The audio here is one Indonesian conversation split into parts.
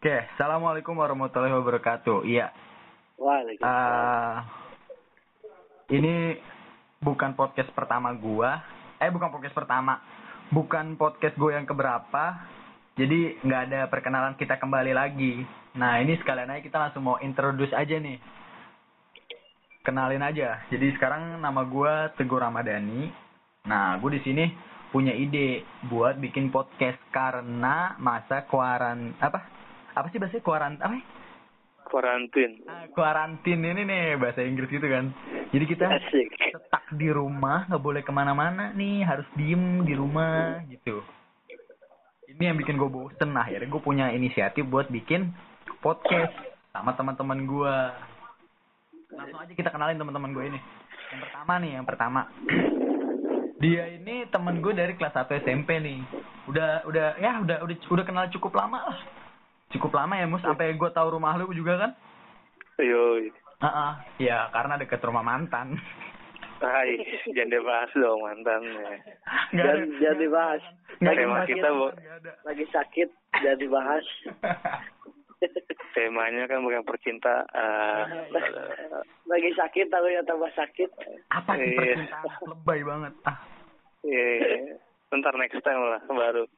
Oke, assalamualaikum warahmatullahi wabarakatuh. Iya, Waalaikumsalam. eh ini bukan podcast pertama gua. Eh, bukan podcast pertama. Bukan podcast gue yang keberapa. Jadi nggak ada perkenalan kita kembali lagi. Nah, ini sekalian aja kita langsung mau introduce aja nih. Kenalin aja. Jadi sekarang nama gua Teguh Ramadhani. Nah, gue di sini punya ide buat bikin podcast karena masa kuaran apa? Apa sih bahasa kuaran apa? Karantin. Ah, kuarantin ini nih bahasa Inggris gitu kan. Jadi kita Asik. stuck di rumah, nggak boleh ke mana-mana nih, harus diem di rumah gitu. Ini yang bikin gue bosen nah, akhirnya gue punya inisiatif buat bikin podcast sama teman-teman gue. Langsung aja kita kenalin teman-teman gue ini. Yang pertama nih, yang pertama. Dia ini temen gue dari kelas 1 SMP nih. Udah udah ya udah udah udah kenal cukup lama lah. Cukup lama ya, Mus, sampai gue tahu rumah lu juga kan? Yoi. Heeh, ya karena deket rumah mantan. Hai, jangan dibahas dong mantannya. Nggak Jangan jangan dibahas. ada Tema kita, Bu. Lagi sakit jangan dibahas. Temanya kan bukan percintaan. Lagi sakit tahu ya tambah sakit. Apa sih Iya. percintaan? Lebay banget. Ah. Iya. Ntar next time lah baru.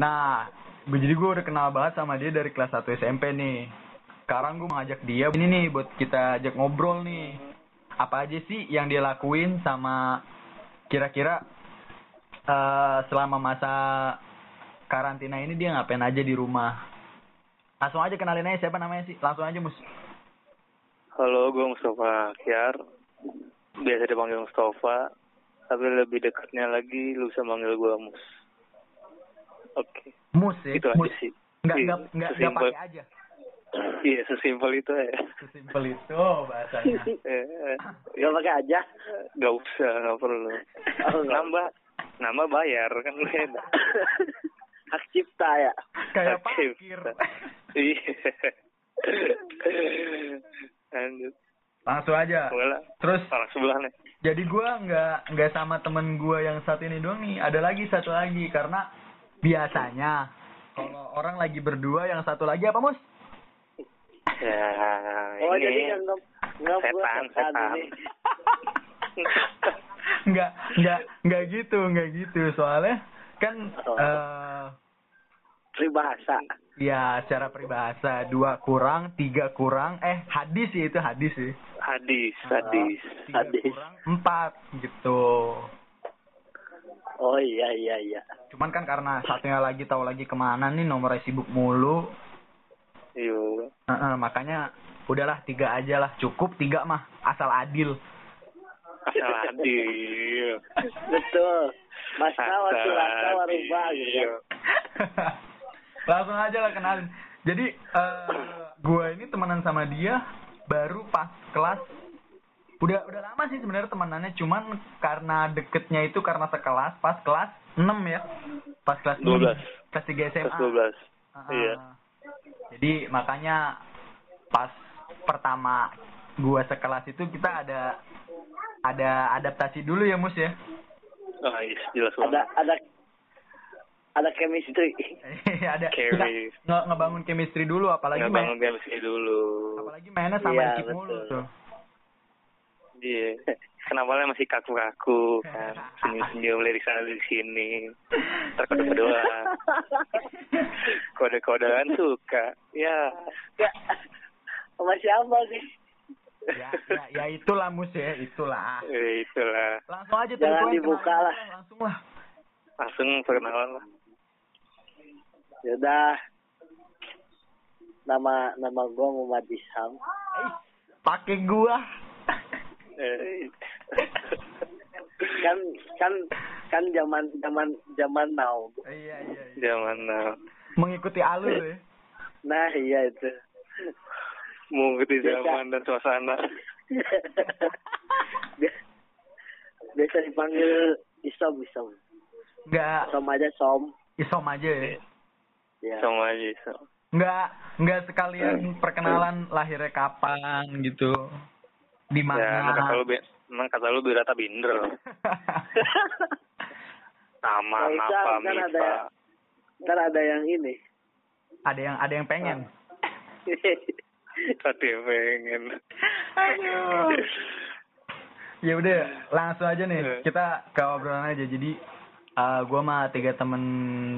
nah, jadi gue udah kenal banget sama dia dari kelas 1 SMP nih. Sekarang gue ngajak dia ini nih buat kita ajak ngobrol nih. Apa aja sih yang dia lakuin sama kira-kira eh selama masa karantina ini dia ngapain aja di rumah. Langsung aja kenalin aja siapa namanya sih? Langsung aja mus. Halo, gue Mustafa Kiar. Biasa dipanggil Mustafa. Tapi lebih dekatnya lagi lu bisa manggil gue Mus. Oke. Mus ya. Itu aja mus. sih. Nggak, Iya, nggak, nggak, nggak sesimpel- pakai aja. Iya, sesimpel itu ya. Sesimpel itu bahasanya. Eh, Gak pakai aja. Gak usah, gak perlu. Oh, nggak. Nambah, nambah bayar kan beda. Hak cipta ya. Kayak Oke, parkir. Iya. Lanjut. Langsung aja. Boleh lah. Terus Orang sebelah nih. jadi gua nggak nggak sama temen gua yang satu ini doang nih. Ada lagi satu lagi karena biasanya kalau orang lagi berdua yang satu lagi apa mus? Ya, Oh ini jadi nganggap nganggap gua setan, setan. nggak nggak nggak gitu nggak gitu soalnya kan Oh. eh Peribahasa. ya secara peribahasa dua kurang tiga kurang eh hadis sih itu hadis sih Hadis, hadis. tiga Hadis. kurang empat gitu Oh iya iya iya. cuman kan karena satunya lagi tahu lagi ke mana nih nomornya sibuk mulu Yo. Heeh, makanya udahlah tiga aja lah cukup tiga mah asal adil Asal adil. Betul. Masa waktu Asal rasa warubah gitu. langsung aja lah kenalin jadi eh gue ini temenan sama dia baru pas kelas udah udah lama sih sebenarnya temenannya cuman karena deketnya itu karena sekelas pas kelas 6 ya pas kelas 6, 12. kelas 3 SMA Kelas 12. Ah, Iya. jadi makanya pas pertama gua sekelas itu kita ada ada adaptasi dulu ya mus ya Ah, iya, jelas Ada ada ada chemistry. ada Carry. nge- ngebangun chemistry dulu apalagi Nggak main bangun chemistry dulu. apalagi mainnya sama Iya, Ikip mulu betul. tuh Iya. Kenapa masih kaku-kaku kan? Senyum-senyum lirik sana lirik sini. Ntar kode-kodean. Kode-kodean suka. Ya. Ya. Sama siapa sih? ya, ya ya itulah mus ya itulah Eh, itulah. langsung aja tuh Jangan poin, dibuka lah. langsung lah Langsung perkenalan lah. Yaudah. Nama nama gua Muhammad Isham. eh, pakai gua Kan kan kan zaman zaman zaman now. iya iya iya Zaman now. mengikuti alur ya Nah, iya itu. Mengikuti Biasa. zaman dan suasana. Biasa, dipanggil Isom Isom. nggak Som aja Som. isom aja ya Ya. Sama aja. So. nggak nggak sekalian perkenalan lahirnya kapan gitu di Ya, emang kata mana lu, emang kata lu birata binder. Nama, Nah, napa, kan ada. Ntar ada yang ini. ada yang ada yang pengen Tadi pengen. Aduh. ya udah langsung aja nih Eh. kita ke obrolan aja jadi eh gue sama tiga temen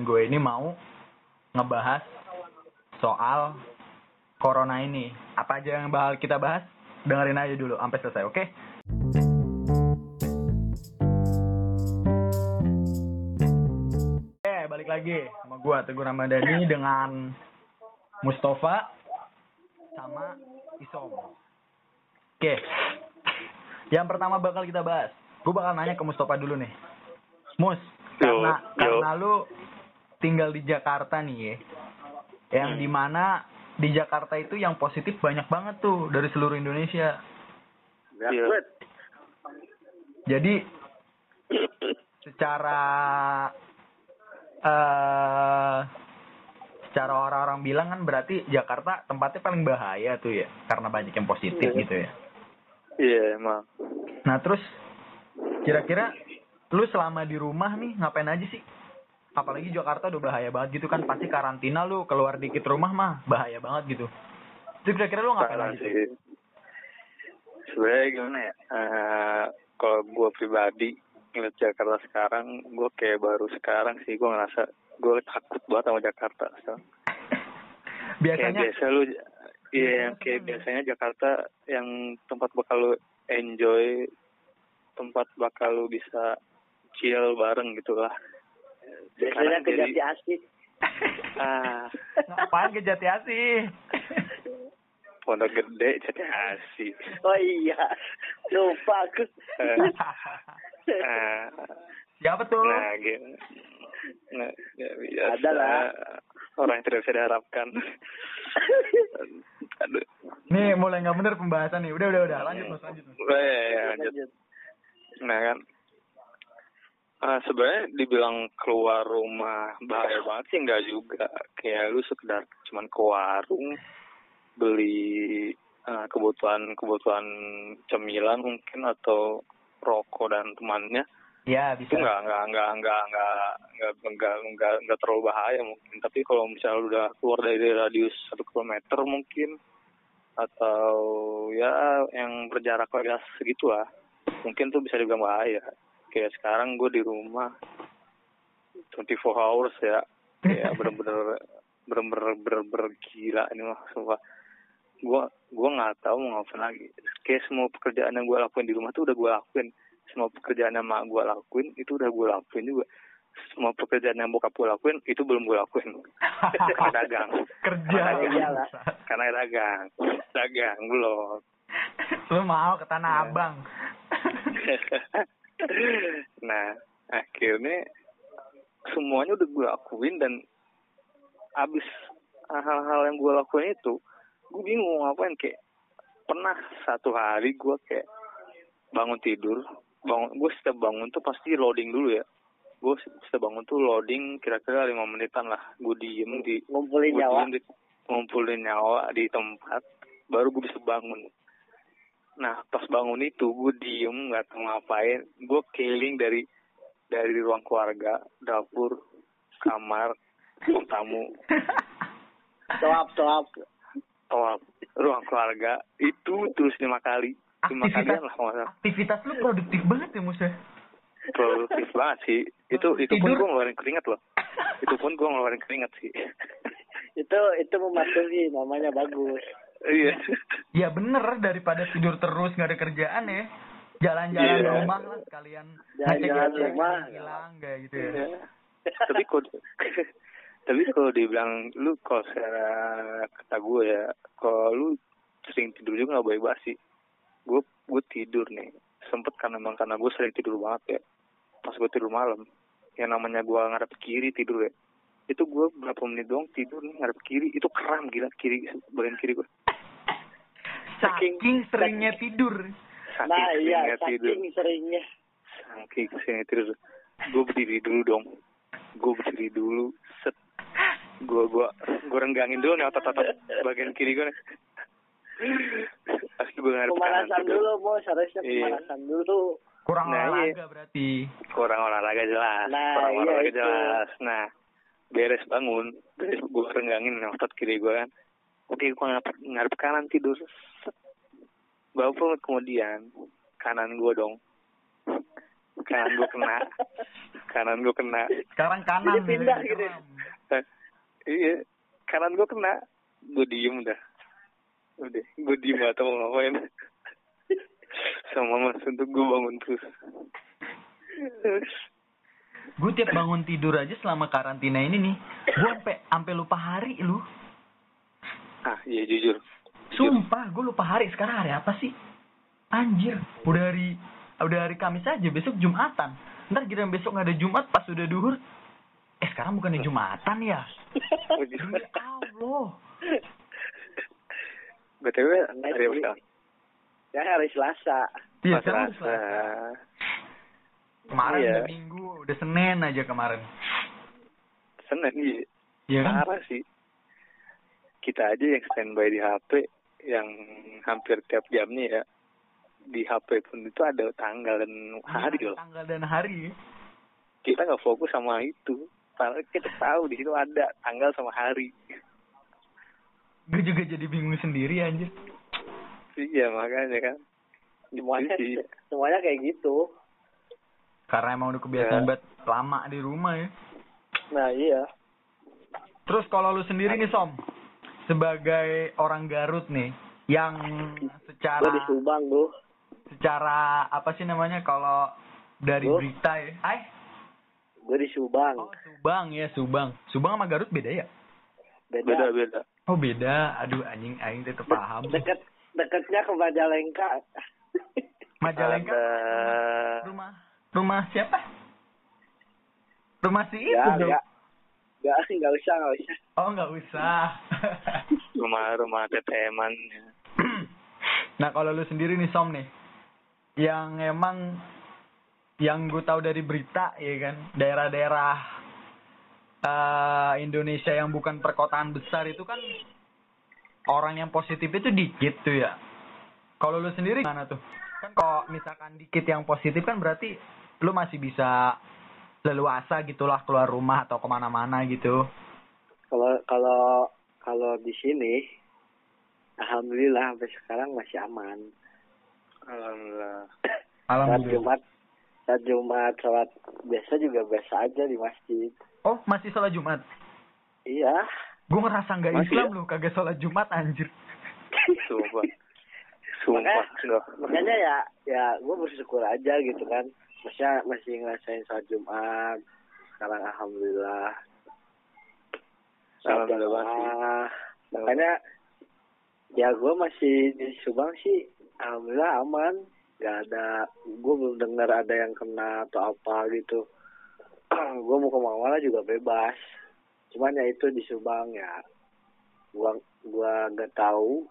gue ini mau ngebahas soal corona ini apa aja yang bakal kita bahas dengerin aja dulu sampai selesai oke Oke, balik lagi sama gua Teguh Ramadhani dengan Mustafa sama Isom. Oke. Yang pertama bakal kita bahas. Gue bakal nanya ke Mustafa dulu nih. Mus, Yo, karena yo. karena lu tinggal di Jakarta nih ya. Yang Hmm. di mana di Jakarta itu yang positif banyak banget tuh dari seluruh Indonesia. Good. Jadi secara eh secara orang-orang bilang kan berarti Jakarta tempatnya paling bahaya tuh ya karena banyak yang positif Iya. gitu ya. Iya emang. Nah terus kira-kira lu selama di rumah nih ngapain aja sih? Apalagi Jakarta udah bahaya banget gitu kan pasti karantina lu keluar dikit rumah mah bahaya banget gitu. Itu kira-kira lu ngapain Parah aja sih? Sebenarnya gimana ya? Eh, kalau gue pribadi ngeliat Jakarta sekarang, gue kayak baru sekarang sih gue ngerasa gue takut banget sama Jakarta. So. Kayak Biasanya biasa lu, iya yang kayak biasanya Jakarta yang tempat bakal lu enjoy, tempat bakal lu bisa chill bareng gitu lah. Biasanya ke jadi- Jati Asih. Ah, ngapain ke Jati Asih? pondok gede jadi asik. Oh iya. Lupa aku. Siapa tuh? Nah, gitu. Nah, ya biasa. Ada lah. Orang yang tidak bisa diharapkan. Aduh. Nih mulai nggak bener pembahasan nih. Udah udah udah lanjut Mas lanjut. Mas. Eh, ya, lanjut. Lanjut. Nah kan. Ah, sebenarnya dibilang keluar rumah bahaya banget sih enggak juga. Kayak lu sekedar cuman ke warung beli ah, kebutuhan-kebutuhan cemilan mungkin atau rokok dan temannya Ya itu bisa. nggak nggak nggak nggak nggak nggak nggak nggak nggak terlalu bahaya mungkin tapi kalau misalnya lu udah keluar dari radius satu kilometer mungkin atau ya yang berjarak agak segitu lah mungkin tuh bisa dibilang bahaya kayak sekarang gue di rumah 24 hours ya. Kayak bener-bener bener-bener bener-bener gila ini mah sumpah. Gue gue nggak tahu mau ngapain lagi. Kayak semua pekerjaan yang gue lakuin di rumah tuh udah gue lakuin. Semua pekerjaan yang mak gue lakuin itu udah gue lakuin juga. Semua pekerjaan yang bokap gue lakuin itu belum gue lakuin. Karena dagang. Kerja. Iyalah. karena dagang. Dagang belum. Lu mau ke Tanah Ya. Abang. nah akhirnya semuanya udah gue lakuin dan abis hal-hal yang gue lakuin itu gue bingung ngapain. Kayak pernah satu hari gue kayak bangun tidur bangun gue setiap bangun tuh pasti loading dulu ya. Gue setiap bangun tuh loading kira-kira lima menitan lah. Gue diem di Ngumpulin Gua nyawa. diem di, ngumpulin nyawa di tempat baru gue bisa bangun nah pas bangun itu gue diem nggak tahu ngapain. Gue keliling dari dari ruang keluarga dapur kamar ruang tamu. Soap, soap. toa ruang keluarga. Itu terus lima kali. Lima Aktivitas- kalian lah salah. Aktivitas lu produktif banget ya Musa. produktif banget sih. Itu itu pun gue ngeluarin keringat loh. Itu pun gue ngeluarin keringat sih. Itu itu mematuhi namanya bagus. Iya Ya bener daripada tidur terus nggak ada kerjaan ya. Jalan-jalan Iya. rumah lah sekalian. Jalan-jalan rumah. yang hilang kayak gitu ya. Iya. tapi kalau tapi kalau dibilang lu kalau secara kata gue ya kalau lu sering tidur juga nggak baik sih gue gue tidur nih sempet karena emang karena gue sering tidur banget ya pas gue tidur malam yang namanya gue ngadep kiri tidur ya itu gue berapa menit doang tidur nih ngadep kiri itu kram gila kiri bagian kiri gue Saking- Saking seringnya tidur. saking Nah iya, seringnya tidur saking seringnya. saking seringnya tidur gue berdiri dulu dong gue berdiri dulu set gue gue gue renggangin dulu nih otot-otot bagian kiri gue nih Pasti gue kanan Pemanasan tidur. dulu, bos. Harusnya Iya. pemanasan dulu tuh. Kurang Nah, olahraga berarti. kurang olahraga jelas Nah, kurang iya olahraga itu. jelas nah beres bangun beres gue renggangin otot kiri gue kan. Oke gue ngadep, ngadep kanan tidur. Beberapa menit kemudian. Kanan gue dong. Kanan gue kena. Kanan gue kena. Sekarang kanan. Jadi pindah ya. gitu. Ya? Eh, iya. Kanan gue kena. Gue diem dah udah gue diem atau mau ngapain. Sama mas untuk gue bangun terus Gue tiap bangun tidur aja selama karantina ini nih, gue sampai sampai lupa hari lu. ah iya jujur Sumpah, gue lupa hari. Sekarang hari apa sih? Anjir, udah hari udah hari Kamis aja, besok Jumatan. Ntar kira besok nggak ada Jumat pas udah duhur. Eh sekarang bukannya Jumatan ya? Demi Allah. btw hari apa Ya hari Selasa. Iya, Selasa. Kemarin Iya. udah Minggu, udah Senin aja kemarin. Senin iya Iya kan? parah sih kita aja yang standby di HP yang hampir tiap jamnya ya di HP pun itu ada tanggal dan hari Iya, loh Tanggal dan hari. kita nggak fokus sama itu padahal kita tahu di situ ada tanggal sama hari Gue juga jadi bingung sendiri anjir. iya makanya kan Semuanya semuanya kayak gitu. Karena emang udah kebiasaan Ya. banget lama di rumah ya. Nah iya. Terus kalau lu sendiri nih Som, sebagai orang Garut nih, yang secara Gue di Subang tuh. secara apa sih namanya kalau dari Lu? berita ya? Ay, Gue di Subang. oh Subang ya Subang. Subang sama Garut beda ya? Beda. beda beda Oh beda. Aduh anjing aing tetep paham. Deket deketnya ke Majalengka. Majalengka ada rumah rumah siapa? Rumah si itu ya, dong. ya. Gak, nggak usah, nggak usah. Oh nggak usah. rumah-rumah teteman nah kalau lu sendiri nih Som nih, yang emang yang gue tahu dari berita ya kan, daerah-daerah eh, Indonesia yang bukan perkotaan besar itu kan orang yang positif itu dikit tuh ya. Kalau lu sendiri gimana tuh? Kan kalau misalkan dikit yang positif kan berarti lu masih bisa leluasa gitulah keluar rumah atau ke mana-mana gitu. Kalau kalau kalau di sini, alhamdulillah sampai sekarang masih aman. alhamdulillah Saat Alhamdulillah. Jumat, saat Jumat sholat biasa juga biasa aja di masjid. Oh masih sholat Jumat? Iya. Gue ngerasa nggak Islam ya? lu kagak sholat Jumat anjir. sumpah sumpah enggak Makanya ya ya gue bersyukur aja gitu kan. Maksudnya masih ngerasain sholat Jumat. Sekarang alhamdulillah. Sholat Alhamdulillah jamaah. Makanya ya gue masih di Subang sih alhamdulillah aman. Gak ada, gue belum dengar ada yang kena atau apa gitu. gue mau ke mana-mana juga bebas. Cuman ya itu di Subang ya. Gua gua nggak tahu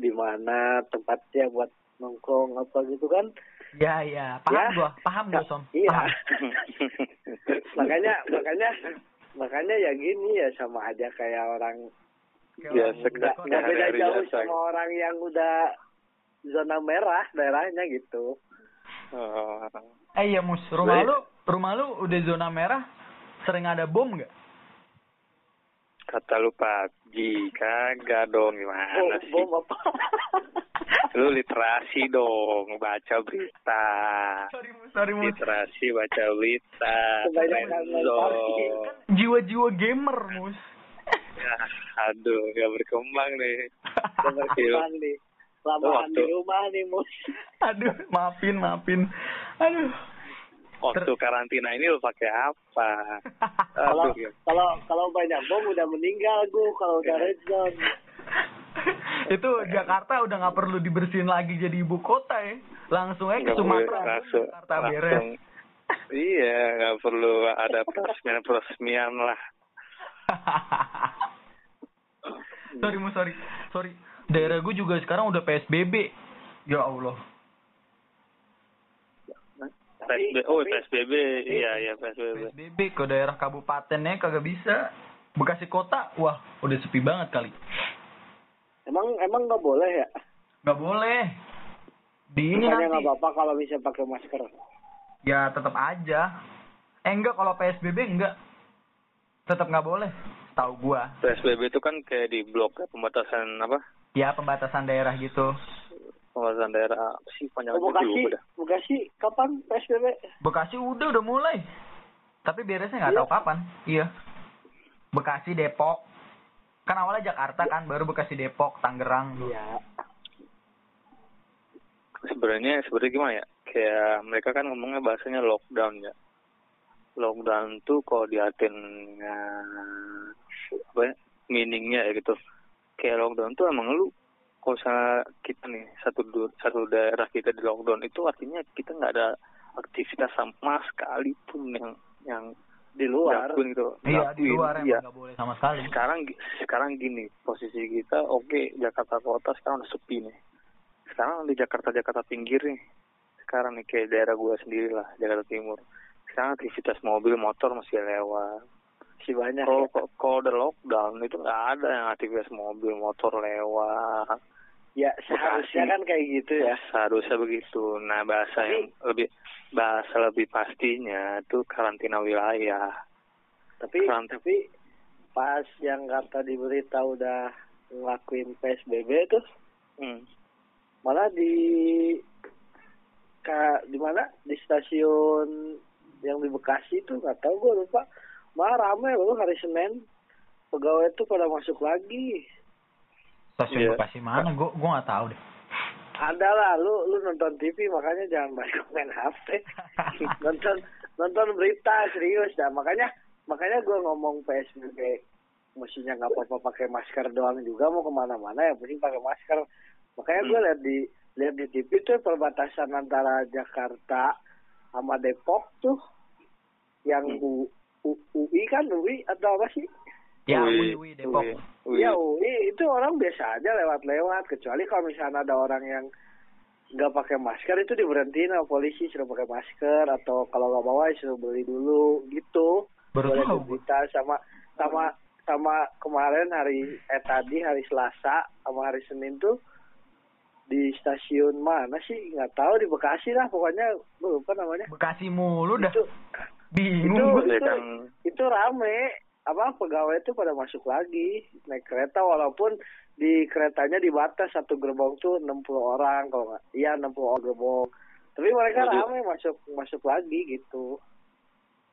di mana tempatnya buat nongkrong apa gitu kan. Ya ya, paham Ya. gua, paham gua Som. Iya. Paham. makanya makanya makanya ya gini ya sama aja kayak orang Biasa, nggak beda jauh biasa. sama orang yang udah zona merah daerahnya gitu. Oh, Eh iya mus, rumah Baik. lu, rumah lu udah zona merah, sering ada bom nggak? kata lu PUBG kagak dong Oh, gimana sih bom apa? lu literasi dong baca berita Sorry literasi baca berita dong Jiwa-jiwa gamer mus. ya, aduh gak berkembang nih berkembang nih. Lamaan Waktu. di rumah nih, Mus. Aduh, maafin, maafin. Aduh. waktu karantina ini lu pakai apa Kalau ya. kalau kalau banyak bom udah meninggal gue kalau udah red zone. itu Jakarta udah nggak perlu dibersihin lagi jadi ibu kota ya. Langsung aja ke Sumatera, langsung, Jakarta langsung. beres. iya nggak perlu ada peresmian peresmian lah sorry mus, sorry. Sorry. Daerah gue juga sekarang udah PSBB. Ya Allah. PSB oh PSBB iya iya PSBB PSBB ke daerah kabupatennya kagak bisa. Bekasi kota, wah udah sepi banget kali. Emang emang nggak boleh ya? Nggak boleh. Di ini Bukannya nanti. nggak apa-apa kalau bisa pakai masker. Ya tetap aja. Eh enggak kalau PSBB enggak. tetap nggak boleh. Tahu gua. PSBB itu kan kayak di blok ya, pembatasan apa? Ya pembatasan daerah gitu. Pembatasan daerah apa sih panjang Oh, Bekasi, lupa dah. Bekasi kapan PSBB? Bekasi udah udah mulai. Tapi beresnya nggak Iya. tahu kapan. Iya. Bekasi, Depok. Kan awalnya Jakarta kan, baru Bekasi, Depok, Tangerang. Iya. Sebenarnya sebenarnya gimana ya? Kayak mereka kan ngomongnya bahasanya lockdown ya. Lockdown tuh kalau diartin ya, apa ya, meaningnya ya gitu. Kayak lockdown tuh emang lu kalau kita nih satu satu daerah kita di lockdown itu artinya kita nggak ada aktivitas sama sekali pun yang yang Di luar. dilakuin gitu. Iya, di Dilakuin, luar iya. emang nggak boleh sama sekali. sekarang sekarang gini posisi kita oke Jakarta kota sekarang udah sepi nih sekarang di Jakarta Jakarta pinggir nih sekarang nih kayak daerah gua sendiri lah Jakarta Timur sekarang aktivitas mobil motor masih lewat Si banyak kalau ya. kalau udah lockdown itu nggak ada yang aktivitas mobil motor lewat Ya seharusnya kan kayak gitu ya. seharusnya begitu nah bahasa yang lebih bahasa lebih pastinya itu karantina wilayah Tapi Kan. tapi pas yang kata di berita udah ngelakuin PSBB tuh hmm. malah di ka, di mana di stasiun yang di Bekasi tuh nggak tahu gue lupa malah rame loh hari Senin pegawai tuh pada masuk lagi Stasiun Iya. Bekasi mana? Gua gua nggak tahu deh. ada lah lu lu nonton TV makanya jangan banyak main HP nonton nonton berita serius dah makanya makanya gue ngomong PSBB mestinya nggak apa-apa pakai masker doang juga mau ke mana-mana yang penting pakai masker makanya gue Hmm. lihat di lihat di TV tuh perbatasan antara Jakarta sama Depok tuh yang Hmm. U, U- UI kan UI atau apa sih ya, Wih, Wih, Depok. wih. Ya UI itu orang biasa aja lewat-lewat kecuali kalau misalnya ada orang yang nggak pakai masker itu diberhentiin sama polisi suruh pakai masker atau kalau nggak bawa suruh beli dulu gitu. Baru Boleh tahu gua. berita sama sama sama kemarin hari eh tadi hari Selasa sama hari Senin tuh di stasiun mana sih nggak tahu di Bekasi lah pokoknya lupa namanya Bekasi mulu dah. itu Bingung itu, itu, kan. itu rame apa pegawai itu pada masuk lagi. Naik kereta walaupun di keretanya dibatas satu gerbong tuh 60 orang kalau nggak iya 60 orang gerbong. Tapi mereka Jadi- rame masuk masuk lagi gitu.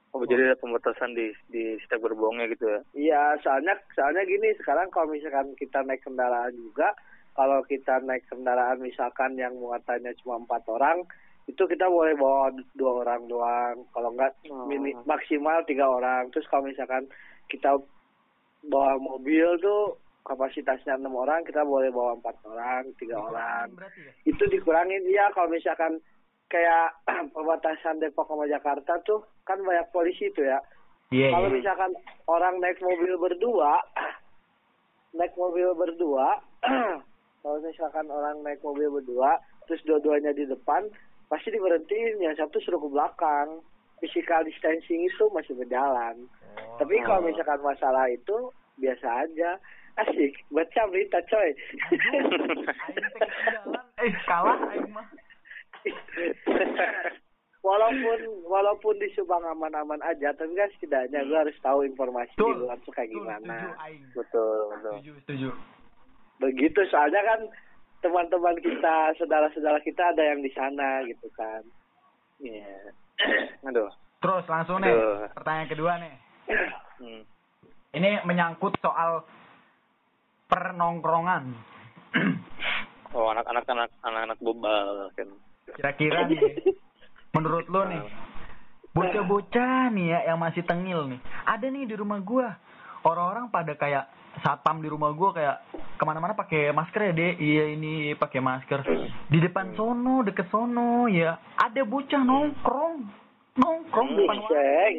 Oh, jadi ada pembatasan di di setiap gerbongnya gitu ya? iya soalnya soalnya gini sekarang kalau misalkan kita naik kendaraan juga kalau kita naik kendaraan misalkan yang muatannya cuma empat orang itu kita boleh bawa dua orang doang. Kalau enggak Oh. mini, maksimal tiga orang. Terus kalau misalkan kita bawa mobil tuh kapasitasnya enam orang kita boleh bawa empat orang tiga orang Berarti ya? itu dikurangin ya kalau misalkan kayak perbatasan Depok sama Jakarta tuh kan banyak polisi tuh ya Iya, kalau iya. misalkan orang naik mobil berdua, naik mobil berdua, kalau misalkan orang naik mobil berdua, terus dua-duanya di depan, pasti diberhentiin. Yang satu suruh ke belakang. Physical distancing itu masih berjalan. Oh. Tapi kalau misalkan masalah itu biasa aja. Asik, baca berita coy. Eh, kalah aing mah. walaupun walaupun di Subang aman-aman aja, tapi kan setidaknya gue harus tahu informasi di Tuh, luar tuh kayak Tuh, gimana. Aing. betul, betul. Setuju, setuju. begitu soalnya kan teman-teman kita saudara-saudara kita ada yang di sana gitu kan Iya. Aduh. Terus langsung nih, Aduh. pertanyaan kedua nih. Hmm. Ini menyangkut soal pernongkrongan. Oh, anak-anak anak anak-anak bebal kan. Kira-kira nih, menurut lo nih, bocah-bocah nih ya yang masih tengil nih, ada nih di rumah gua. Orang-orang pada kayak satpam di rumah gua kayak ke mana-mana pakai masker ya deh. Iya ini pakai masker. Di depan sono, deket sono ya, ada bocah nongkrong, nongkrong depan Buset. warung.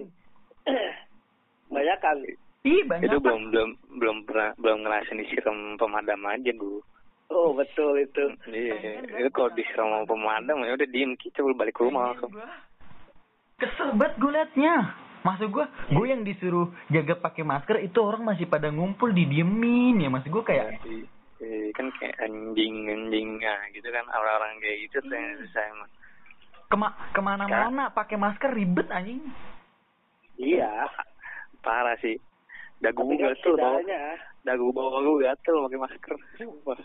banyak kan Ih banyak. Itu belum belum belum pernah belum ngerasain disiram pemadam aja dulu. oh betul itu Iya, itu kalau disiram sama pemadam ya udah diem kita balik ke rumah langsung. Gua Kesel banget gue liatnya. Maksud gue, gue yang disuruh jaga pakai masker itu orang masih pada ngumpul didiemin ya. Maksud gue kayak Eh, kan kayak anjing anjing ah, gitu kan orang-orang kayak gitu tuh yang susah emang. kema ke mana-mana pakai masker ribet anjing. iya Parah sih. dagu Tapi gue kan gatel setidaknya dagu bawah gue gatel pakai masker Sumpah.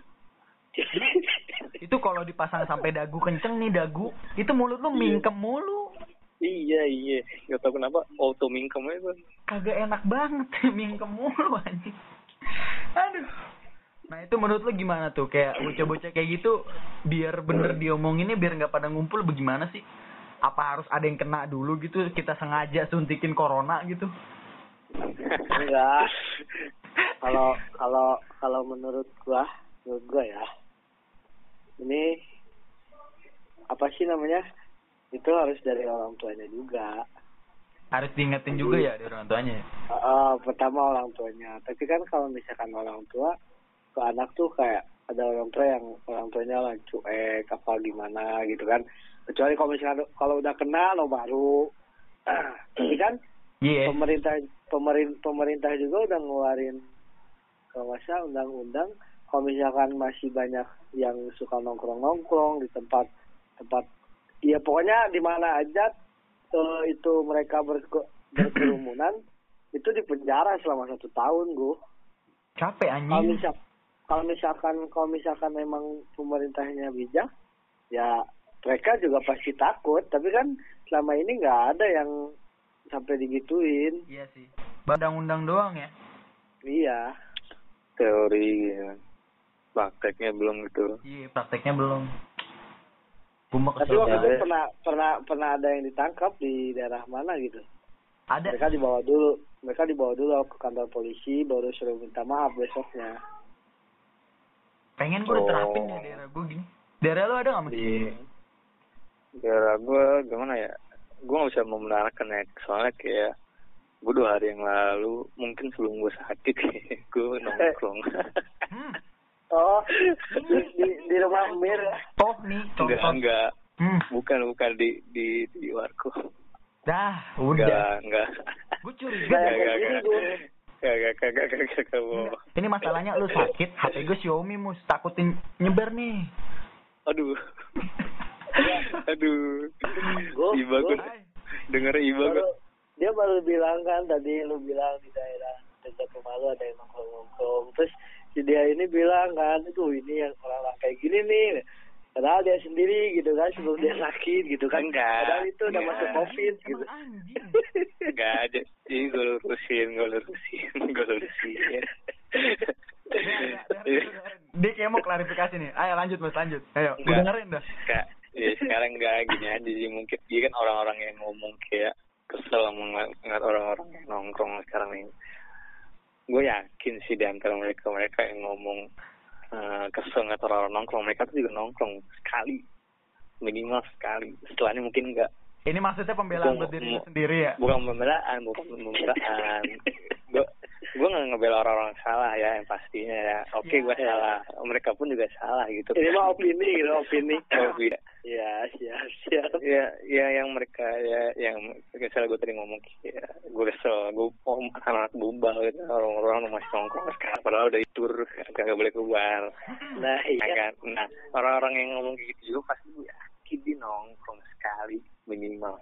Itu kalau dipasang sampai dagu kenceng nih dagu, itu mulut lu Iya. mingkem mulu. Iya iya gak tau kenapa auto mingkem aja. Kagak enak banget mingkem mulu anjing. Aduh. Nah itu menurut lu gimana tuh kayak bocah-bocah kayak gitu biar bener diomonginnya biar nggak pada ngumpul bagaimana sih? Apa harus ada yang kena dulu gitu kita sengaja suntikin corona gitu? enggak kalau kalau kalau menurut gua menurut gua ya ini apa sih namanya itu harus dari orang tuanya juga Harus diingetin juga ya dari orang tuanya. ya? Eh, eh, pertama orang tuanya tapi kan kalau misalkan orang tua ke anak tuh kayak ada orang tua yang orang tuanya lah cuek apa gimana gitu kan kecuali kalau misalkan kalau udah kena lo baru tapi kan Iya. pemerintah pemerintah pemerintah juga udah ngeluarin kalau undang-undang kalau misalkan masih banyak yang suka nongkrong nongkrong di tempat tempat ya pokoknya di mana aja eh, itu mereka berke- berkerumunan itu dipenjara selama satu tahun gue Capek kalau anjing. misal kalau misalkan kalau misalkan memang pemerintahnya bijak ya mereka juga pasti takut tapi kan selama ini nggak ada yang sampai digituin Iya sih. Undang-undang doang ya. iya teori gitu. prakteknya belum gitu Iya, prakteknya belum. Gue mau tapi waktu itu pernah pernah pernah ada yang ditangkap di daerah mana gitu Ada. mereka dibawa dulu mereka dibawa dulu ke kantor polisi baru suruh minta maaf besoknya Pengen gue Oh. terapin ya daerah gue gini. Daerah lu ada gak mas? di daerah gue gimana ya gue gak bisa membenarkan ya soalnya kayak gue dua hari yang lalu mungkin sebelum gue sakit gue nongkrong Hmm. Oh di, di, di rumah Mir ya? Oh nih enggak contoh. enggak Hmm. bukan bukan di di di warkop Dah, enggak udah. enggak. Gue curiga. Enggak enggak enggak. Enggak enggak enggak enggak enggak Ini masalahnya lu sakit, HP gue Xiaomi mus. Takutin nyebar nih. aduh. Aduh. Gua- iba gue denger iba gue dia baru bilang kan tadi lu bilang di daerah dekat rumah lu ada yang nongkrong nongkrong terus si dia ini bilang kan itu ini yang orang-orang kayak gini nih padahal dia sendiri gitu kan sebelum dia sakit gitu kan Enggak, padahal itu udah enggak. masuk covid gitu enggak aja jadi gue lurusin gue lurusin gue lurusin Dia kayak mau klarifikasi nih. Ayo lanjut mas, lanjut. Ayo, gue Enggak. dengerin dah. Kak, ya sekarang enggak gini aja sih mungkin dia kan orang-orang yang ngomong kayak kesel ngeliat ngeliat orang-orang yang nongkrong sekarang ini. Gue yakin sih di antara mereka mereka yang ngomong eh, kesel ngeliat orang-orang nongkrong mereka tuh juga nongkrong sekali. Minimal sekali. Setelahnya mungkin enggak Ini maksudnya pembelaan buat diri sendiri ya? bukan pembelaan bukan pembelaan. Gue gue nggak ngebela orang-orang salah ya yang pastinya ya. Oke Ya, gue ya. salah. Mereka pun juga salah gitu. Ini mah opini gitu opini ya siap siap ya ya yang mereka ya yang misalnya gue tadi ngomong ya gue kesel gue oh anak-anak bubal gitu orang-orang masih nongkrong sekarang padahal udah itur kagak boleh keluar. Nah ya iya kan? Nah orang-orang yang ngomong kayak gitu juga pasti yakin dia nongkrong sekali minimal.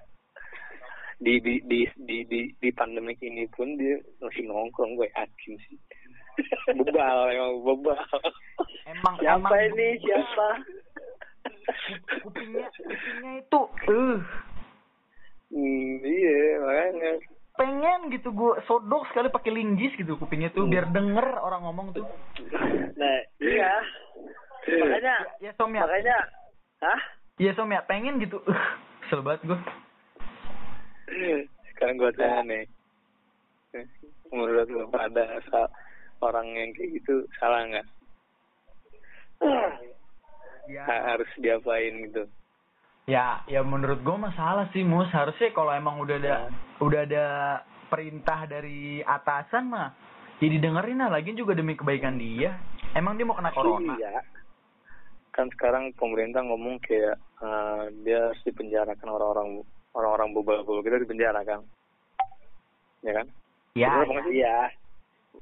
Di di di di di, di pandemik ini pun dia masih nongkrong gue yakin sih. Bebal emang bebal. Emang siapa emang ini? siapa kupingnya kupingnya itu eh hmm, iya makanya. Pengen gitu gue sodok sekali pakai linggis gitu kupingnya tuh biar denger orang ngomong tuh. Nah iya. Makanya ya ya makanya hah? Ya som ya pengen gitu uh, banget gue sekarang gue tanya nih. Menurut lo pada orang yang kayak gitu salah nggak ya. Ha- harus diapain gitu. Ya ya menurut gue masalah sih mus. Harusnya kalau emang udah ada udah ada perintah dari atasan mah jadi dengerin lah. Lagi juga demi kebaikan dia. Emang dia mau kena corona? Iya. Kan sekarang pemerintah ngomong kayak eh, dia harus dipenjarakan orang-orang orang-orang bubal-bubal kita dipenjarakan ya kan? Ya sih? iya.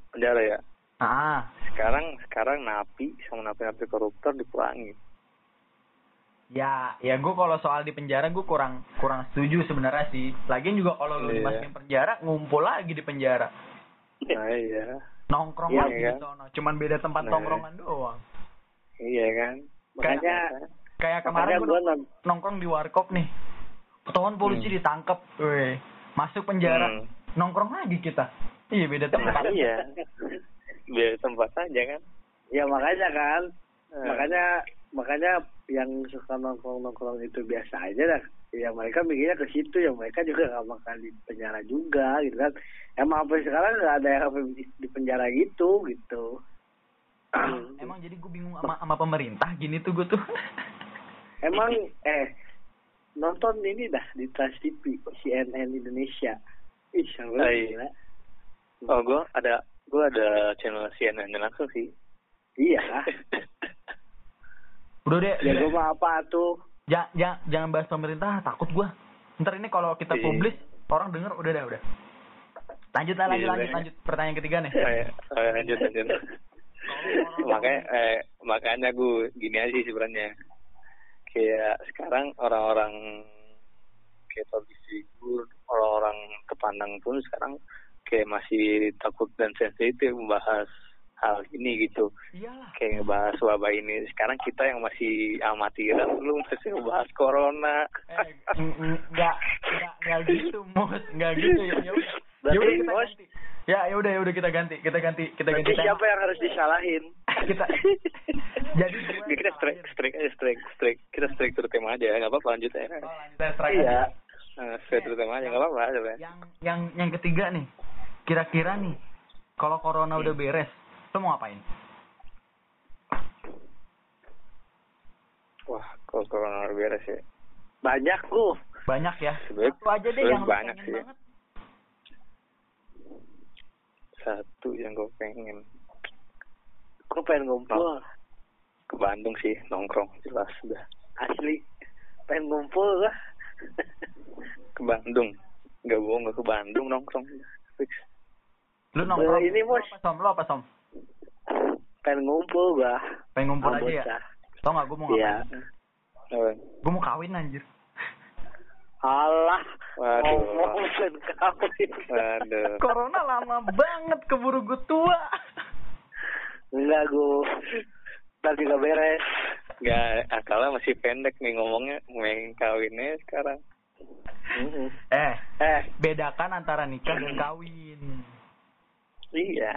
Penjara ya? Ah. Sekarang sekarang napi sama napi-napi koruptor dikurangi Ya, ya gue kalau soal di penjara gue kurang kurang setuju sebenarnya sih. Lagian juga kalau lu Iya. dimasukin penjara ngumpul lagi di penjara. Nah iya. Nongkrong Iya, lagi iya. di sono. Cuman beda tempat Nah. tongkrongan doang. Iya kan. makanya Kayak kemarin gue gua nongkrong di warkop nih. Ketahuan polisi Hmm. ditangkap. Weh. Masuk penjara. Hmm. Nongkrong lagi kita. Iya beda Nah, tempat. iya. Biar tempat aja kan. ya makanya kan Eh, makanya makanya yang suka nongkrong nongkrong itu biasa aja dah ya mereka mikirnya ke situ ya mereka juga nggak bakal di penjara juga gitu kan emang sampai sekarang nggak ada yang di penjara gitu gitu Emang jadi gue bingung sama, sama pemerintah gini tuh gue tuh. emang eh nonton ini dah di Trans TV CNN Indonesia ih seru gila. Oh, gue ada gue ada channel CNN langsung sih. iya Udah deh. ya gue mah apa tuh Jangan, jangan, jangan bahas pemerintah, takut gua. Ntar ini kalau kita Iya. publis, orang denger udah dah udah. Lanjut lah, lanjut, Iya, lanjut, iya. lanjut. Pertanyaan ketiga nih. Eh, eh, lanjut lanjut. makanya eh, makanya gue gini aja sih sebenarnya. Kayak sekarang orang-orang kayak public figure, orang-orang kepandang pun sekarang kayak masih takut dan sensitif membahas hal ini gitu. Iyalah. Kayak ngebahas wabah ini. Sekarang kita yang masih amatiran belum masih ngebahas corona. Eh, ng- ng- nggak, nggak, gitu, mus, nggak gitu ya. Ya udah, ya kita ganti. Ya, ya udah, ya udah kita ganti, kita ganti, kita ganti. berarti siapa yang harus disalahin Kita, jadi gua kita strike, strike aja, strike, strike. Kita strike terus tema aja, nggak apa-apa lanjut aja. Oh, lanjut aja, strike iya. Eh, strike terus tema aja, nggak apa-apa. Yang, yang, yang ketiga nih, kira-kira nih, kalau corona udah beres, lo mau ngapain? Wah, kalau corona beres ya. banyak tuh Banyak ya. Sebenarnya- Satu aja deh yang banyak sih. banget. Satu yang gue pengen gue pengen ngumpul ke Bandung sih, nongkrong jelas udah. asli pengen ngumpul lah Ke Bandung, nggak bohong nggak ke Bandung nongkrong. Fix. Lu nongkrong. Ini, Lu Mus. apa, Som? Lu apa, Som? Pengen ngumpul gua Pengen ngumpul aja ya? Tau gak gue mau iya ngapain? Oh, Gue mau kawin anjir. alah Waduh. ngomong pengen kawin Waduh. Corona lama banget keburu gue tua. enggak gua ntar juga beres Nggak, akalnya masih pendek nih ngomongnya, main kawinnya sekarang. Eh, eh bedakan antara nikah dan kawin. Iya.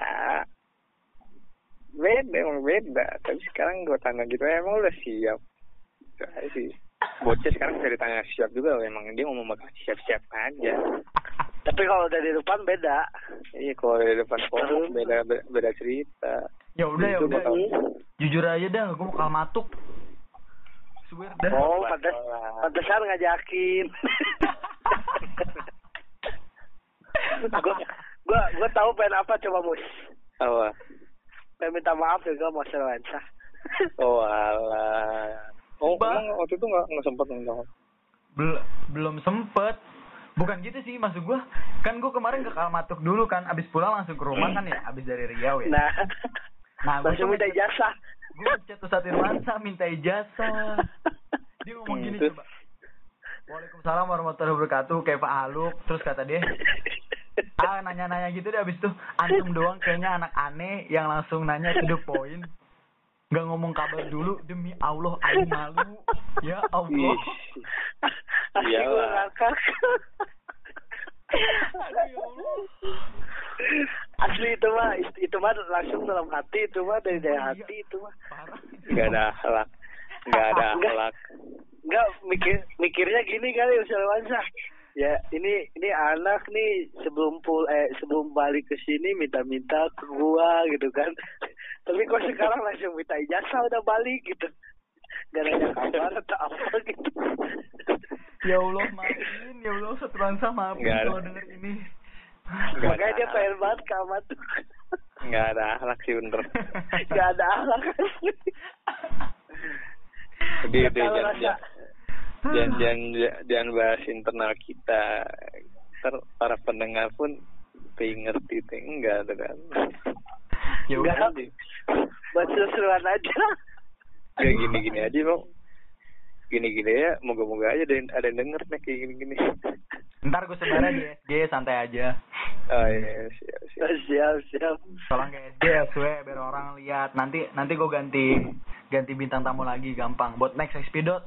Beda, emang beda. Tapi sekarang gue tanya gitu, emang udah siap. Itu aja sih. Bocah sekarang bisa ditanya siap juga, emang dia ngomong bakal siap-siap aja. tapi kalau dari depan beda Iya, kalau dari depan foto beda beda, beda cerita. Ya udah ya udah. bakal- Jujur aja dah, gue mau kalmatuk. Swear dah. oh Bakal- pantes pantesan ngajakin gua gua gua tahu pengen apa coba mus Apa? Pengen minta maaf juga mau Lensa Oh, alah. Oh, Bah. emang waktu itu nggak nggak sempat nonton. Bel- belum sempet. Bukan gitu sih, maksud gue. Kan gue kemarin ke Kalmatuk dulu kan, abis pulang langsung ke rumah kan ya, abis dari Riau ya. nah Nah, gue langsung minta ijazah gue chat Ustadz Irwansa minta ijazah. Dia ngomong gini coba. Waalaikumsalam warahmatullahi wabarakatuh, kayak Pak Haluk. Terus kata dia, ah nanya-nanya gitu deh abis itu antum doang kayaknya anak aneh yang langsung nanya to the point. Gak ngomong kabar dulu demi Allah aing malu. Ya Allah. Gua ngakak ya Allah. asli itu mah itu mah langsung dalam hati itu mah dari dari Iya. hati itu mah Parah. Nggak ada akhlak. Nggak ada Nggak. akhlak. Enggak mikir mikirnya gini kali Ustaz Wansa. Ya, ini ini anak nih sebelum pul eh sebelum balik ke sini minta-minta ke gua gitu kan. Tapi kok sekarang langsung minta ijazah udah balik gitu. Gak nanya kabar atau apa gitu. Ya Allah maafin, ya Allah Satransa maafin Nggak ada. kalau denger ini. Nggak Makanya ada. dia pengen banget ke Ahmad tuh. Nggak ada akhlak sih bener. Gak ada akhlak Nggak tahu jangan, rasa. Jangan, jangan, jangan, jangan bahas internal kita. Ntar para pendengar pun pengen ngerti itu enggak tuh kan. ya udah. Enggak. Buat seru-seruan aja. Kayak gini-gini aja mau. Gini-gini ya, moga-moga aja ada yang, ada yang denger nih kayak gini-gini. Ntar gue sebar aja, G santai aja. Oh iya, siap, siap. siap siap tolong ke SG SW biar orang lihat nanti nanti gue ganti ganti bintang tamu lagi gampang buat next episode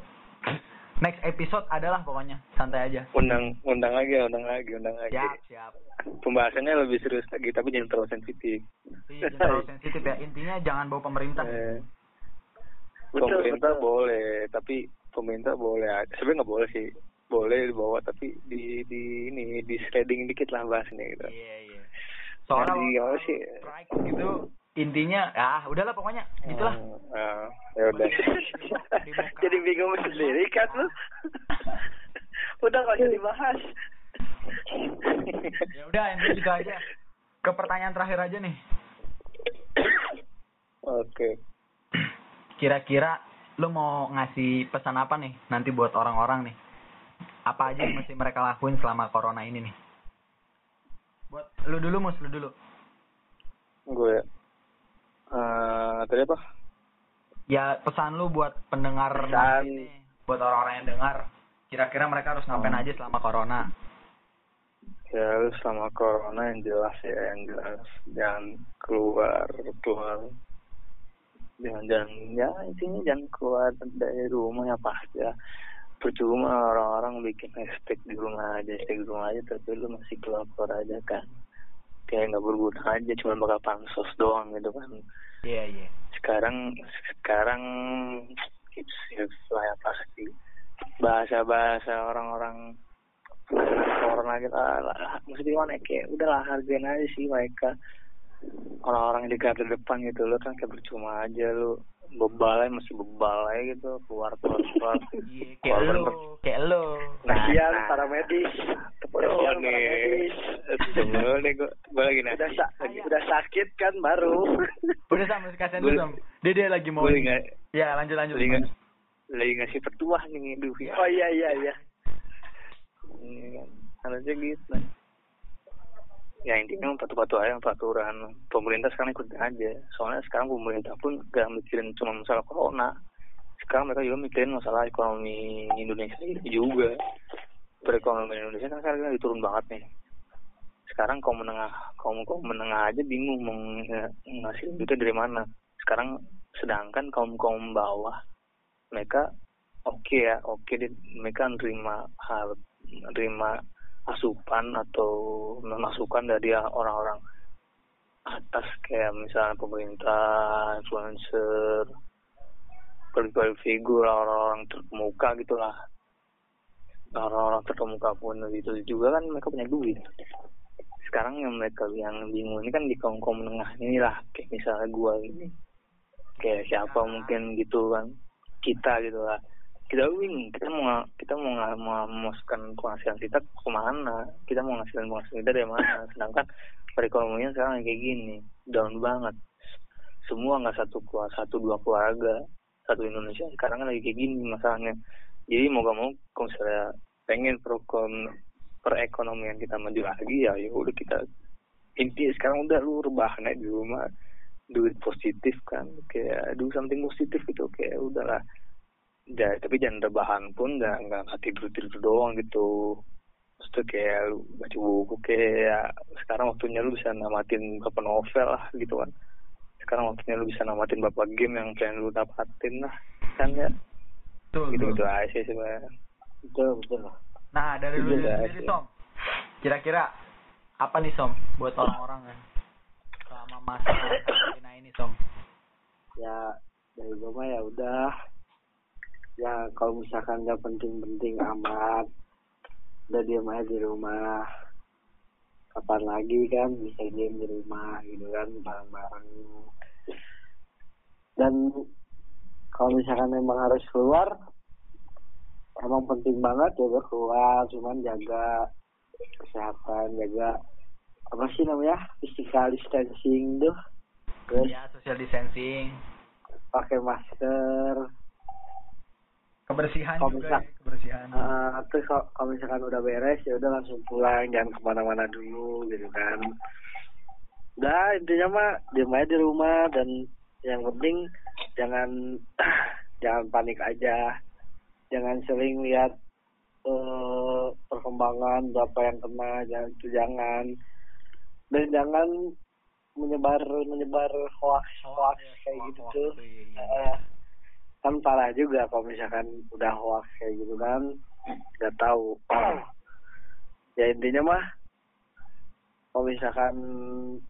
next episode adalah pokoknya. Santai aja. Undang undang lagi undang lagi undang lagi. Siap siap. Pembahasannya lebih serius lagi tapi jangan terlalu sensitif. Iya, jangan terlalu sensitif ya. Intinya jangan bawa pemerintah. Eh, Betul, pemerintah betul. boleh tapi pemerintah boleh aja. Sebenarnya nggak boleh sih. Boleh dibawa tapi di di ini di shredding dikit lah bahasnya gitu. Iya iya. Soalnya Jadi, kalau apa sih? gitu intinya ah udahlah pokoknya. Gitulah Ah, ya udah. Jadi bingung sendiri kan lu? Udah gak usah dibahas. Ya udah intinya gitu aja. Ke pertanyaan terakhir aja nih. Oke. Kira-kira lu mau ngasih pesan apa nih nanti buat orang-orang nih? Apa aja yang mesti mereka lakuin selama corona ini nih? Buat lu dulu mus lu dulu. Gue eh tadi apa? Ya pesan lu buat pendengar Pesan. nih buat orang-orang yang dengar kira-kira mereka harus ngapain Hmm. aja selama corona? Ya lu selama corona yang jelas ya yang jelas. Jangan keluar keluar. Jangan jangan ya intinya jangan keluar dari rumah ya pasti ya. Percuma orang-orang bikin hashtag di rumah aja hashtag di rumah aja tapi lu masih keluar keluar aja kan kayak nggak berguna aja cuma bakal pansos doang gitu kan. Iya iya. Sekarang sekarang it's it's lah ya pasti. Bahasa bahasa orang-orang corona gitu ah, lah, mesti gimana ya, kayak udahlah hargain aja sih mereka. Orang-orang di garda depan gitu lo kan kayak percuma aja lu bebal aja masih bebal aja gitu keluar keluar keluar. Iya kayak lu kayak lu. Kasihan para medis. Udah kasihan para nih, medis. Tunggu nih gue, gue lagi udah nasi. sa udah sakit kan baru? Udah sama kasihan dulu Boleh. Sam. dia dia lagi mau ya lanjut lanjut lagi lagi ngasih petuah nih, duh ya. oh iya iya iya. Iya kan, harusnya gitu. Ya intinya patuh-patuh aja peraturan pemerintah sekarang ikut aja. Soalnya sekarang pemerintah pun gak mikirin cuma masalah corona. Sekarang mereka juga mikirin masalah ekonomi Indonesia juga. Perekonomian Indonesia kan sekarang lagi turun banget nih. Sekarang kaum menengah, kaum kaum menengah aja bingung mau nge- ngasih duitnya dari mana. Sekarang sedangkan kaum kaum bawah mereka oke ya, oke deh mereka nerima hal nerima asupan atau masukan dari orang-orang atas kayak misalnya pemerintah, influencer, public figur, orang-orang terkemuka gitulah. Orang-orang terkemuka pun itu juga kan mereka punya duit. Sekarang yang mereka yang bingung ini kan di kaum kaum menengah inilah kayak misalnya gua ini kayak siapa mungkin gitu kan kita gitu lah kita bingung kita mau kita mau nga- mau memasukkan penghasilan kita ke mana? Kita mau ngasilin penghasilan kita dari mana? Sedangkan perekonomian sekarang kayak gini down banget. Semua nggak satu keluar satu dua keluarga satu Indonesia. Sekarang kan lagi kayak gini masalahnya. Jadi mau gak mau kalau misalnya pengen perkon perekonomian kita maju lagi ya ya udah kita inti sekarang udah lu rebahan aja di rumah. Duit positif kan kayak do something positif gitu kayak udahlah ya, tapi jangan rebahan pun nggak nggak tidur tidur doang gitu Maksudnya kayak lu baca buku kayak sekarang waktunya lu bisa namatin beberapa novel lah gitu kan sekarang waktunya lu bisa namatin beberapa game yang pengen lu dapatin lah kan ya Betul, gitu betul. gitu aja sih sebenarnya betul betul Nah, dari lu Iya, sendiri. Som. Kira-kira apa nih, Som, buat orang-orang kan? Selama masa karantina ini, Som. ya dari gue mah ya udah ya kalau misalkan nggak penting-penting amat udah diem aja di rumah. Kapan lagi kan bisa diem di rumah gitu kan bareng-bareng. Dan kalau misalkan memang harus keluar emang penting banget ya keluar cuman jaga kesehatan jaga apa sih namanya physical distancing tuh terus Ya, social distancing. pakai masker Kebersihan Kalau juga, misal- ya, kebersihan. Eh, terus kalau, kalau misalkan udah beres ya udah langsung pulang jangan ke mana-mana dulu gitu kan udah intinya mah diem aja di rumah dan yang penting jangan jangan panik aja jangan sering lihat eh perkembangan berapa yang kena jangan itu jangan dan jangan menyebar menyebar hoax hoax ya, kayak hoax, gitu hoax tuh tuh, iya, iya. Eh, kan parah juga kalau misalkan udah hoax kayak gitu kan nggak tahu. Ya intinya mah kalau misalkan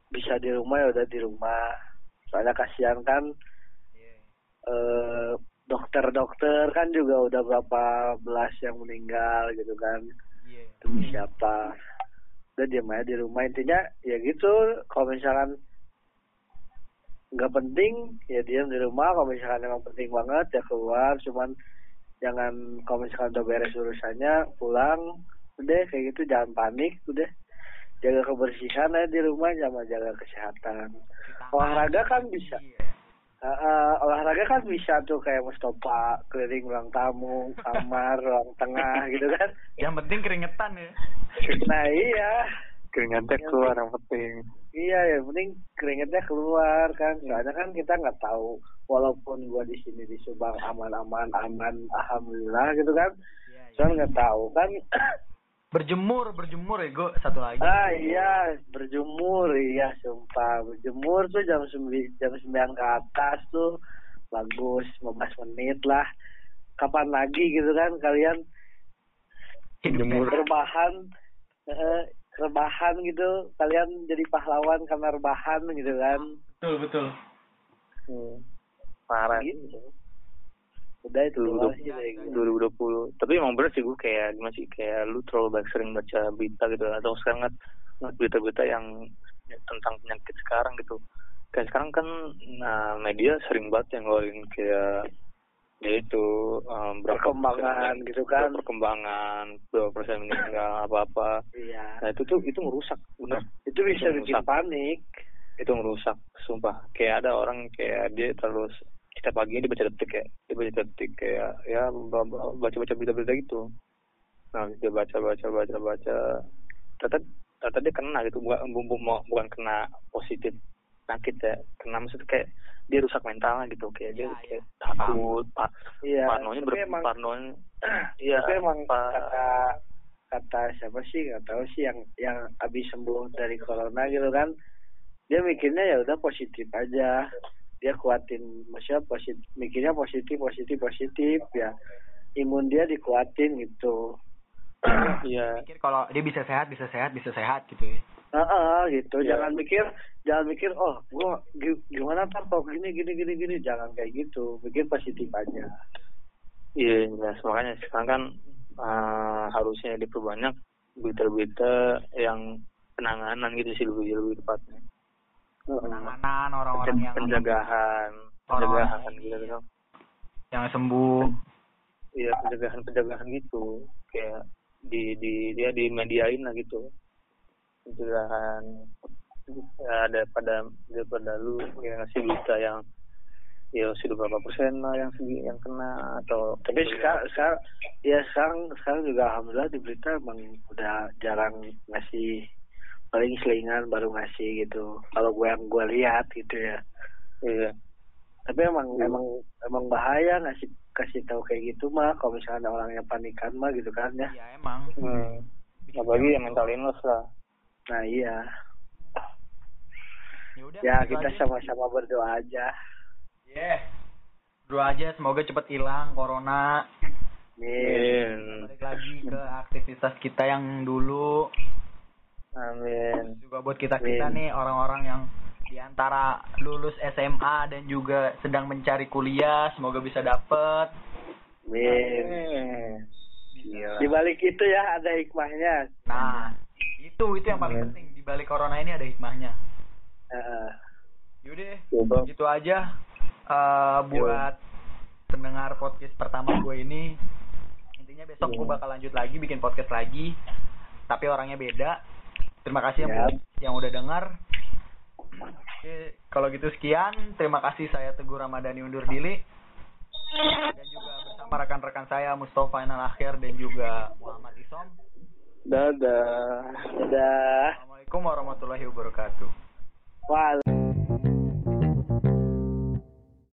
bisa di rumah ya udah di rumah. Soalnya kasihan kan Iya. eh, dokter-dokter kan juga udah berapa belas yang meninggal gitu kan. Iya. demi siapa? Udah diam aja di rumah. Intinya ya gitu. Kalau misalkan nggak penting ya diam di rumah kalau misalkan emang penting banget ya keluar cuman jangan kalau misalkan udah beres urusannya pulang udah kayak gitu jangan panik udah jaga kebersihan aja di rumah sama jaga kesehatan olahraga kan bisa. Uh, uh, olahraga kan bisa tuh kayak Mustafa keliling ruang tamu, kamar, ruang tengah gitu kan. Yang penting keringetan ya. Nah iya, Keringatnya keluar yang penting. Iya yang penting keringetnya keluar kan. Soalnya kan kita nggak tahu walaupun gua di sini di Subang aman-aman aman, alhamdulillah gitu kan. Iya, iya. Nggak tahu kan. Berjemur, berjemur ya, Go. Satu lagi. ah iya berjemur iya sumpah berjemur tuh jam sembilan jam sembilan ke atas tuh bagus 15 menit lah. Kapan lagi gitu kan kalian rebahan eh, rebahan gitu kalian jadi pahlawan karena rebahan gitu kan Betul, betul. Hmm. Parah. gitu udah itu Dulu doang udah- sih dari gue. 2020 tapi emang bener sih gue kayak gimana sih kayak lu terlalu banyak sering baca berita gitu atau sekarang ngeliat berita-berita yang tentang penyakit sekarang gitu kayak sekarang kan nah, media sering banget yang ngeluarin kayak ya itu um, berapa Perkembangan persen- gitu kan. perkembangan berapa persen meninggal apa apa iya. Nah itu tuh itu merusak bener. Itu bisa Itu bikin panik. Itu merusak sumpah. Kayak ada orang kayak dia terus kita pagi dia baca detik ya dia baca detik kayak ya baca baca berita berita gitu. Nah dia baca baca baca baca. Ternyata ternyata dia kena gitu. Bukan bukan, bukan kena positif sakit ya. Kena maksudnya kayak dia rusak mentalnya gitu. Kayak dia Iya, kayak takut pak. Iya parnonya ber emang parnonya iya tapi emang pa- kata kata siapa sih? Nggak tahu sih yang yang habis sembuh dari corona gitu kan. Dia mikirnya ya udah positif aja. Dia kuatin maksudnya positif mikirnya positif positif positif ya. Imun dia dikuatin gitu. Iya Pikir kalau dia bisa sehat, bisa sehat, bisa sehat gitu ya. Heeh, gitu. Iya. Jangan mikir, jangan mikir, oh, gua gi- gimana ntar kalau gini gini gini gini, jangan kayak gitu. Mikir positif aja. Iya, jelas. Makanya sekarang kan eh, harusnya diperbanyak berita-berita yang penanganan gitu sih lebih lebih tepatnya. Penanganan orang-orang yang penjagaan, penjagaan gitu gitu. yang sembuh. Iya, penjagaan-penjagaan gitu. Kayak di di dia dimediain lah gitu. Penjagaan ya, daripada daripada lu yang ngasih berita yang ya sudah berapa persen lah yang segi- yang kena atau Tapi sekarang, sekarang, ya sekarang, sekarang juga alhamdulillah di berita emang udah jarang ngasih paling selingan baru ngasih gitu. Kalau gue yang gue lihat gitu ya. iya Tapi emang emang emang bahaya ngasih kasih tahu kayak gitu mah. Kalau misalnya orangnya panikan mah gitu kan ya. Iya emang. hmm. apalagi yang mental illness lah Nah iya. Ya udah. Ya gitu kita sama-sama berdoa aja. Yeah. Doa aja semoga cepet hilang corona. Amin. Balik lagi ke aktivitas kita yang dulu. amin Juga buat kita kita Amin. nih orang-orang yang di antara lulus SMA dan juga sedang mencari kuliah, semoga bisa dapet. Amin. Gila. Di balik itu ya ada hikmahnya. Nah, itu itu yang paling penting di balik corona ini ada hikmahnya. Yaudah, Coba. gitu aja eh buat pendengar podcast pertama gue ini. Intinya besok gue bakal lanjut lagi bikin podcast lagi, tapi orangnya beda. Terima kasih yang, Siap. yang udah dengar. Oke, kalau gitu sekian. Terima kasih saya Teguh Ramadhani undur diri. Dan juga bersama rekan-rekan saya Mustafa Akhir dan juga Muhammad Isom. Dadah Dadah. Assalamualaikum warahmatullahi wabarakatuh. Wah.